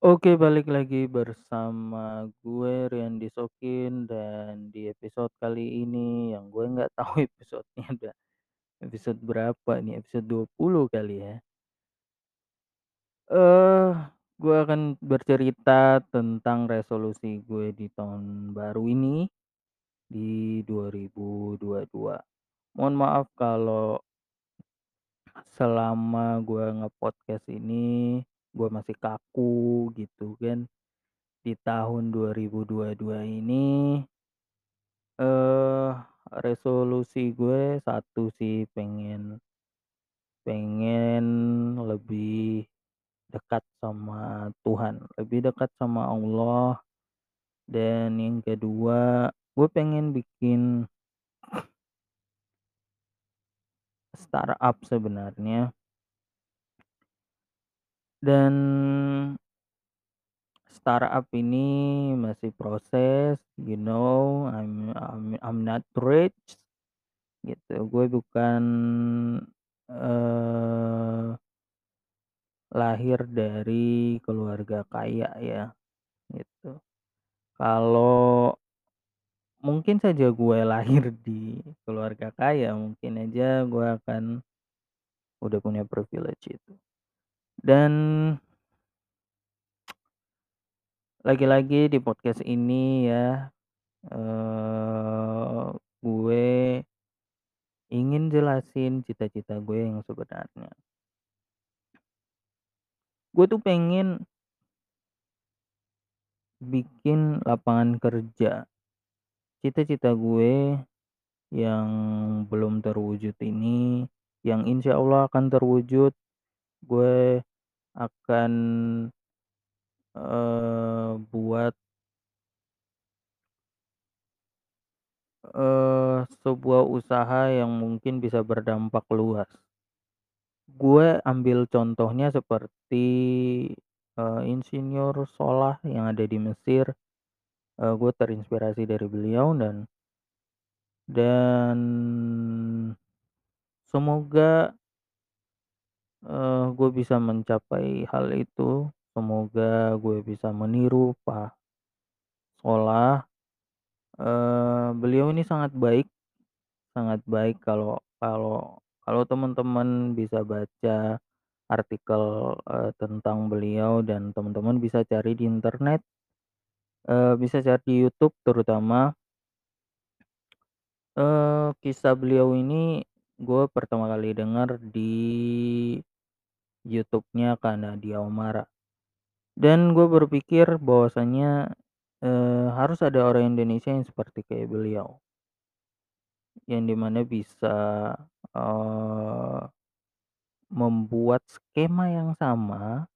Oke, balik lagi bersama gue Rian Sokin dan di episode kali ini yang gue nggak tahu episodenya udah episode berapa nih, episode 20 kali ya. Eh, gue akan bercerita tentang resolusi gue di tahun baru ini di 2022. Mohon maaf kalau selama gue nge-podcast ini gue masih kaku gitu kan. Di tahun 2022 ini eh resolusi gue satu sih pengen pengen lebih dekat sama Tuhan, lebih dekat sama Allah, dan yang kedua gue pengen bikin startup sebenarnya. Dan startup ini masih proses, you know, I'm I'm I'm not rich gitu. Gue bukan eee, lahir dari keluarga kaya ya, gitu. Kalau mungkin saja gue lahir di keluarga kaya, mungkin aja gue akan udah punya privilege itu. Dan lagi-lagi di podcast ini ya, eee, gue ingin jelasin cita-cita gue yang sebenarnya. Gue tuh pengen bikin lapangan kerja. Cita-cita gue yang belum terwujud ini, yang insya Allah akan terwujud, gue akan eee, buat eee, sebuah usaha yang mungkin bisa berdampak luas. Gue ambil contohnya seperti, eee, insinyur Solah yang ada di Mesir, eee, gue terinspirasi dari beliau dan dan semoga eee, gue bisa mencapai hal itu, semoga gue bisa meniru Pak Solah. Eee, beliau ini sangat baik sangat baik kalau kalau kalau teman-teman bisa baca artikel, eee, tentang beliau dan teman-teman bisa cari di internet, eee, bisa cari di YouTube terutama. Eee, kisah beliau ini gue pertama kali dengar di YouTube-nya Kak Nadia Oomara. Dan gue berpikir bahwasanya, eee, harus ada orang Indonesia yang seperti kayak beliau. Yang di mana bisa, eee, membuat skema yang sama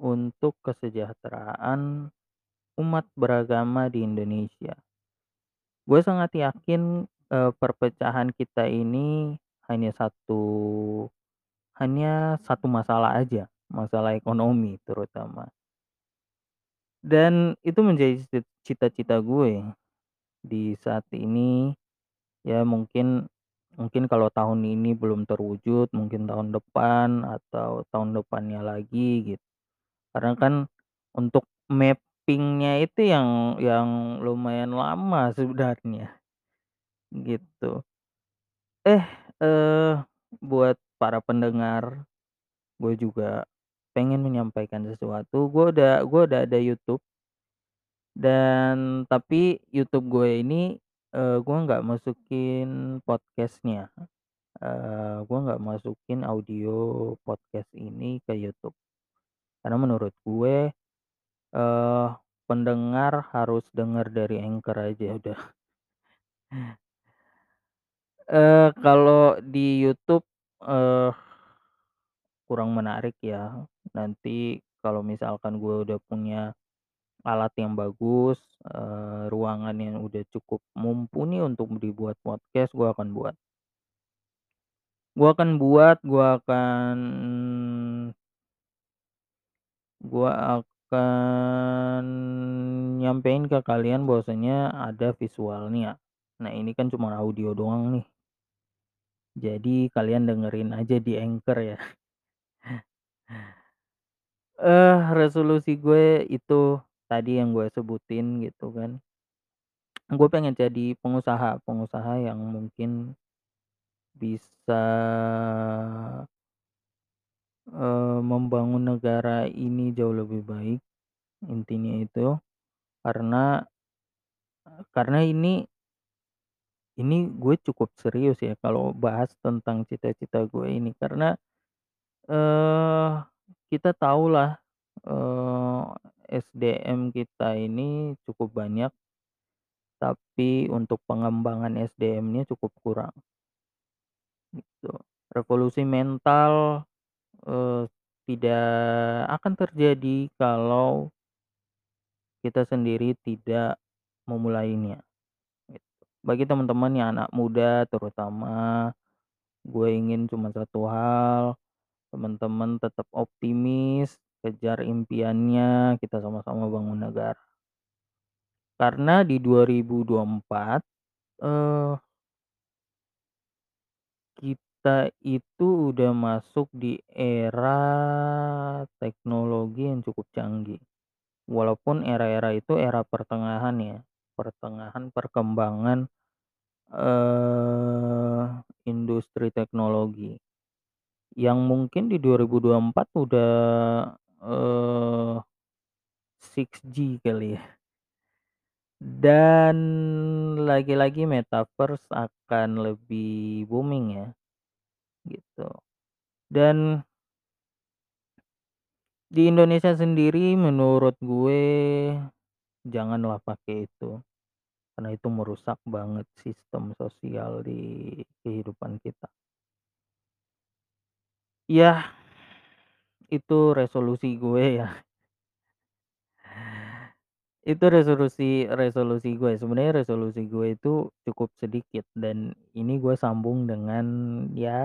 untuk kesejahteraan umat beragama di Indonesia. Gue sangat yakin, eee, perpecahan kita ini hanya satu hanya satu masalah aja, masalah ekonomi terutama. Dan itu menjadi ci cita-cita gue di saat ini, ya mungkin mungkin kalau tahun ini belum terwujud, mungkin tahun depan atau tahun depannya lagi gitu. Karena kan untuk mapping-nya itu yang yang lumayan lama sebenarnya, gitu. Eh, eee, buat para pendengar, gue juga pengen menyampaikan sesuatu, gue udah gue udah ada YouTube. Dan tapi YouTube gue ini, eee, gue nggak masukin podcast-nya, eee, gue nggak masukin audio podcast ini ke YouTube. Karena menurut gue, eee, pendengar harus denger dari Anchor aja udah. Eee, kalau di YouTube, eee kurang menarik ya. Nanti kalau misalkan gue udah punya alat yang bagus, eee, ruangan yang udah cukup mumpuni untuk dibuat podcast, gue akan buat. Gue akan buat, gue akan gue akan nyampein ke kalian bahwasanya ada visualnya. Nah, ini kan cuma audio doang nih. Jadi kalian dengerin aja di Anchor ya. Eh, resolusi gue itu tadi yang gue sebutin gitu kan. Gue pengen jadi pengusaha, pengusaha yang mungkin bisa eee, membangun negara ini jauh lebih baik, intinya itu. Karena karena ini ini gue cukup serius ya kalau bahas tentang cita-cita gue ini karena, eee, kita tahulah, eee, SDM kita ini cukup banyak tapi untuk pengembangan SDM-nya cukup kurang. Gitu. Revolusi mental, eee, tidak akan terjadi kalau kita sendiri tidak memulainya. Bagi teman-teman yang anak muda terutama, gue ingin cuma satu hal, teman-teman tetap optimis, kejar impiannya, kita sama-sama bangun negara. Karena di 2024, eee kita itu udah masuk di era teknologi yang cukup canggih. Walaupun era-era itu era pertengahan ya, pertengahan perkembangan, eee, industri teknologi. Yang mungkin di 2024 udah, eee, 6G kali ya. Dan lagi-lagi metaverse akan lebih booming ya, gitu. Dan di Indonesia sendiri menurut gue janganlah pakai itu, karena itu merusak banget sistem sosial di kehidupan kita. Yah, itu resolusi gue ya. Itu resolusi resolusi gue, sebenarnya resolusi gue itu cukup sedikit dan ini gue sambung dengan ya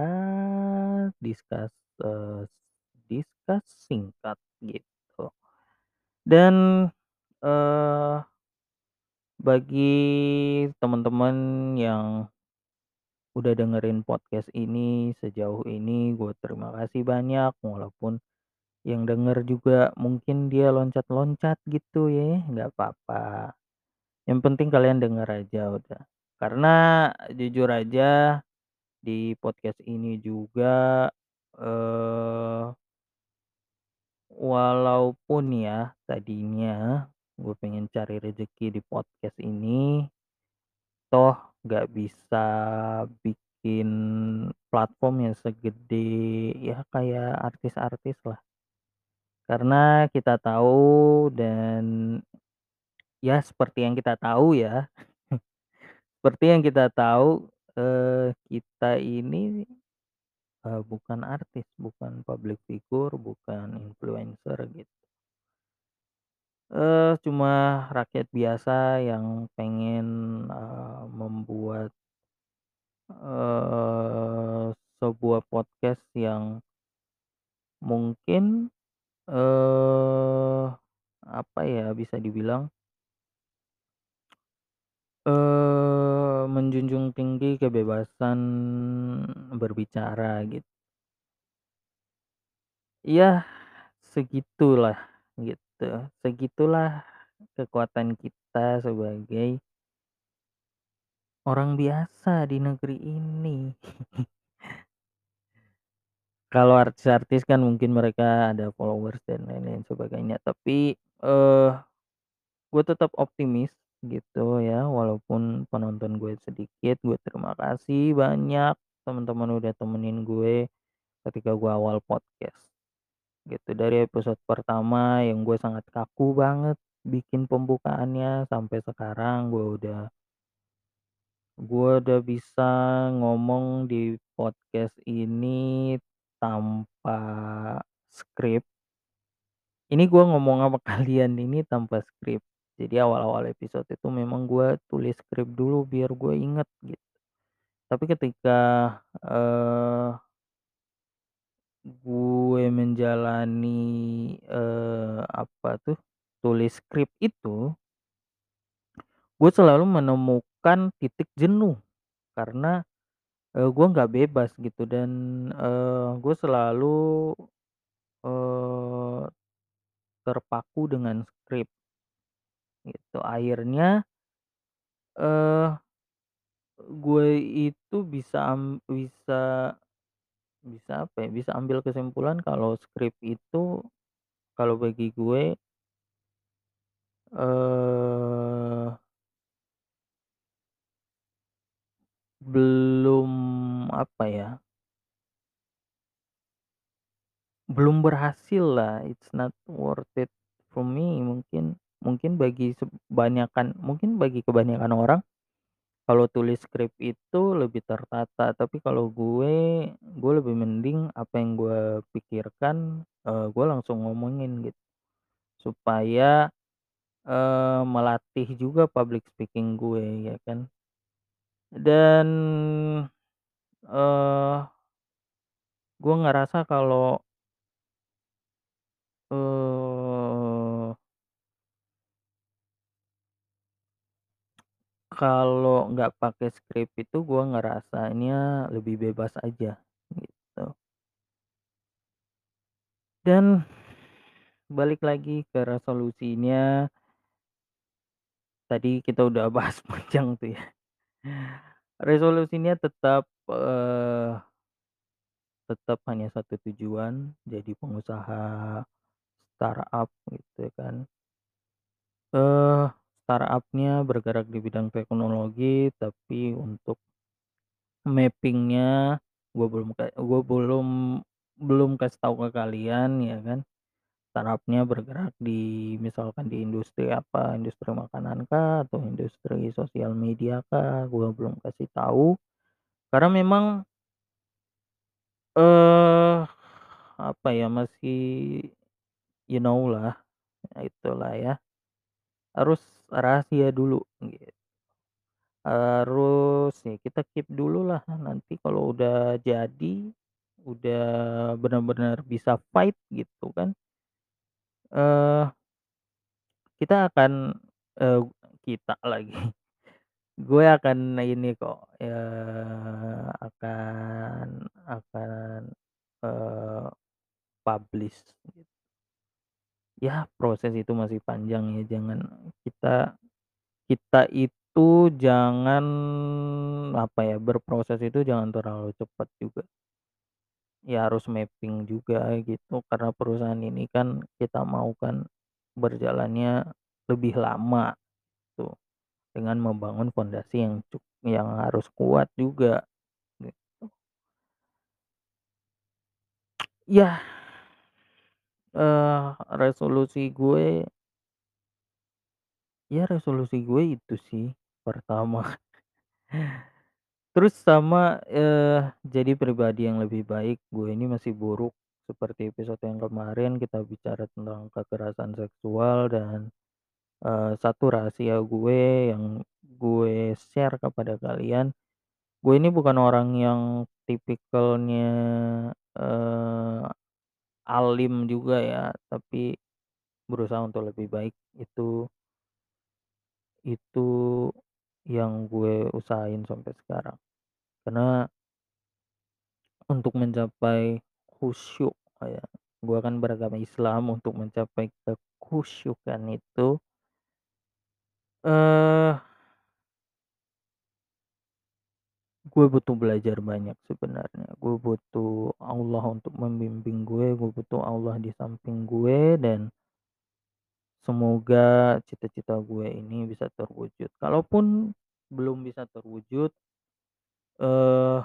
discuss eee, discuss singkat gitu. Dan, eee, bagi teman-teman yang udah dengerin podcast ini sejauh ini, gue terima kasih banyak walaupun yang denger juga mungkin dia loncat-loncat gitu ya, nggak apa-apa. Yang penting kalian denger aja udah. Karena jujur aja di podcast ini juga, eee walaupun ya tadinya gue pengen cari rezeki di podcast ini, toh nggak bisa bikin platform yang segede ya kayak artis-artis lah. Karena kita tahu dan ya seperti yang kita tahu ya, seperti yang kita tahu, eee, kita ini, eee, bukan artis, bukan public figure, bukan influencer gitu. Eee, cuma rakyat biasa yang pengen, eee, membuat eee, sebuah podcast yang mungkin, eee, apa ya bisa dibilang eee, menjunjung tinggi kebebasan berbicara gitu. Ya, segitulah gitu, segitulah kekuatan kita sebagai orang biasa di negeri ini. Kalau artis-artis kan mungkin mereka ada followers dan lain-lain sebagainya, tapi, eee, gue tetap optimis gitu ya, walaupun penonton gue sedikit, gue terima kasih banyak teman-teman udah temenin gue ketika gue awal podcast. Gitu, dari episode pertama yang gue sangat kaku banget bikin pembukaannya sampai sekarang gue udah gue udah bisa ngomong di podcast ini tanpa skrip. Ini gue ngomong sama kalian ini tanpa skrip. Jadi awal-awal episode itu memang gue tulis skrip dulu biar gue inget gitu. Tapi ketika, eee gue menjalani, eee, apa tuh, tulis skrip itu gue selalu menemukan titik jenuh karena, eee, gue nggak bebas gitu dan, eee, gue selalu, eee terpaku dengan skrip. Gitu, akhirnya eee, gue itu bisa bisa bisa apa ya, bisa ambil kesimpulan kalau skrip itu kalau bagi gue eee belum apa ya belum berhasil lah, it's not worth it for me. Mungkin mungkin bagi sebanyakan mungkin bagi kebanyakan orang, kalau tulis skrip itu lebih tertata, tapi kalau gue, gue lebih mending apa yang gue pikirkan, eee, gue langsung ngomongin gitu. Supaya, eee, melatih juga public speaking gue ya kan. Dan, eee gue ngerasa kalau kalau nggak pakai skrip itu gue ngerasanya lebih bebas aja, gitu. Dan balik lagi ke resolusinya tadi kita udah bahas panjang tuh ya. Resolusinya tetap, eee tetap hanya satu tujuan, jadi pengusaha startup gitu kan. Eee, startup-nya bergerak di bidang teknologi, tapi untuk mapping-nya gue belum gue belum belum kasih tahu ke kalian ya kan. Startup-nya bergerak di misalkan di industri apa, industri makanan kah, atau industri sosial media kah, gue belum kasih tahu. Karena memang eee, apa ya, masih you know lah, itulah ya. Harus rahasia dulu gitu. Harus ya kita keep dulu lah, nanti kalau udah jadi, udah benar-benar bisa fight gitu kan eee kita akan eee, kita lagi, gue akan ini kok, eee, akan akan, eee, publish. Ya proses itu masih panjang ya, jangan kita kita itu jangan apa ya, berproses itu jangan terlalu cepat juga. Ya harus mapping juga gitu, karena perusahaan ini kan kita mau kan berjalannya lebih lama tuh, dengan membangun fondasi yang yang harus kuat juga, gitu. Yah. Eee, resolusi gue ya resolusi gue itu sih, pertama. Terus sama, eee, jadi pribadi yang lebih baik, gue ini masih buruk, seperti episode yang kemarin kita bicara tentang kekerasan seksual dan, eee, satu rahasia gue yang gue share kepada kalian, gue ini bukan orang yang tipikalnya, alim juga ya, tapi berusaha untuk lebih baik itu itu yang gue usahain sampai sekarang. Karena untuk mencapai khusyuk kayak gue kan beragama Islam, untuk mencapai kekhusyukan itu eee gue butuh belajar banyak sebenarnya, gue butuh Allah untuk membimbing gue, gue butuh Allah di samping gue dan semoga cita-cita gue ini bisa terwujud. Kalaupun belum bisa terwujud eee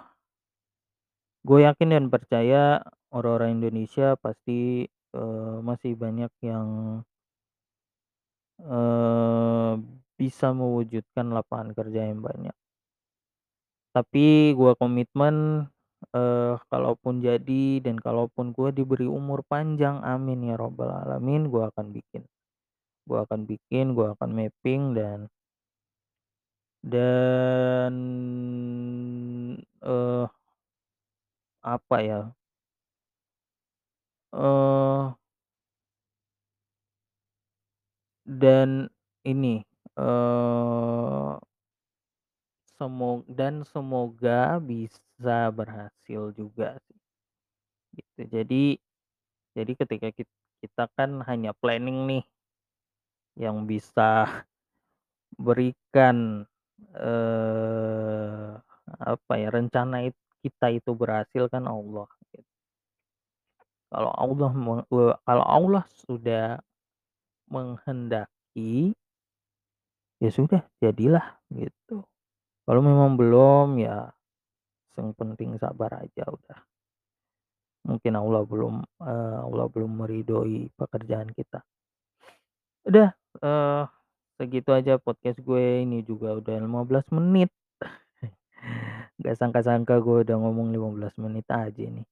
gue yakin dan percaya orang-orang Indonesia pasti, eee, masih banyak yang eee, bisa mewujudkan lapangan kerja yang banyak. Tapi gue komitmen, eee, kalaupun jadi dan kalaupun gue diberi umur panjang, amin ya robbal alamin, gue akan bikin. Gue akan bikin, gue akan mapping dan dan, eee apa ya eee dan ini, eee semo dan semoga bisa berhasil juga sih. Gitu, jadi jadi ketika kit kita kan hanya planning nih yang bisa berikan, eee, apa ya, rencana it kita itu berhasil kan Allah, gitu. Kalau Allah eee, kalau Allah sudah menghendaki ya sudah, jadilah, gitu. Kalau memang belum, ya yang penting sabar aja udah. Mungkin Allah belum, eee, Allah belum meridhoi pekerjaan kita. Udah, eee, segitu aja podcast gue, ini juga udah 15 menit. Nggak sangka-sangka gue udah ngomong 15 menit aja ini.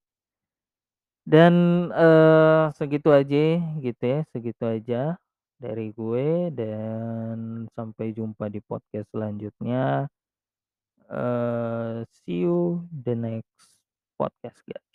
Dan, eee, segitu aja gitu ya, segitu aja dari gue dan sampai jumpa di podcast selanjutnya. Eee, see you the next podcast, guys.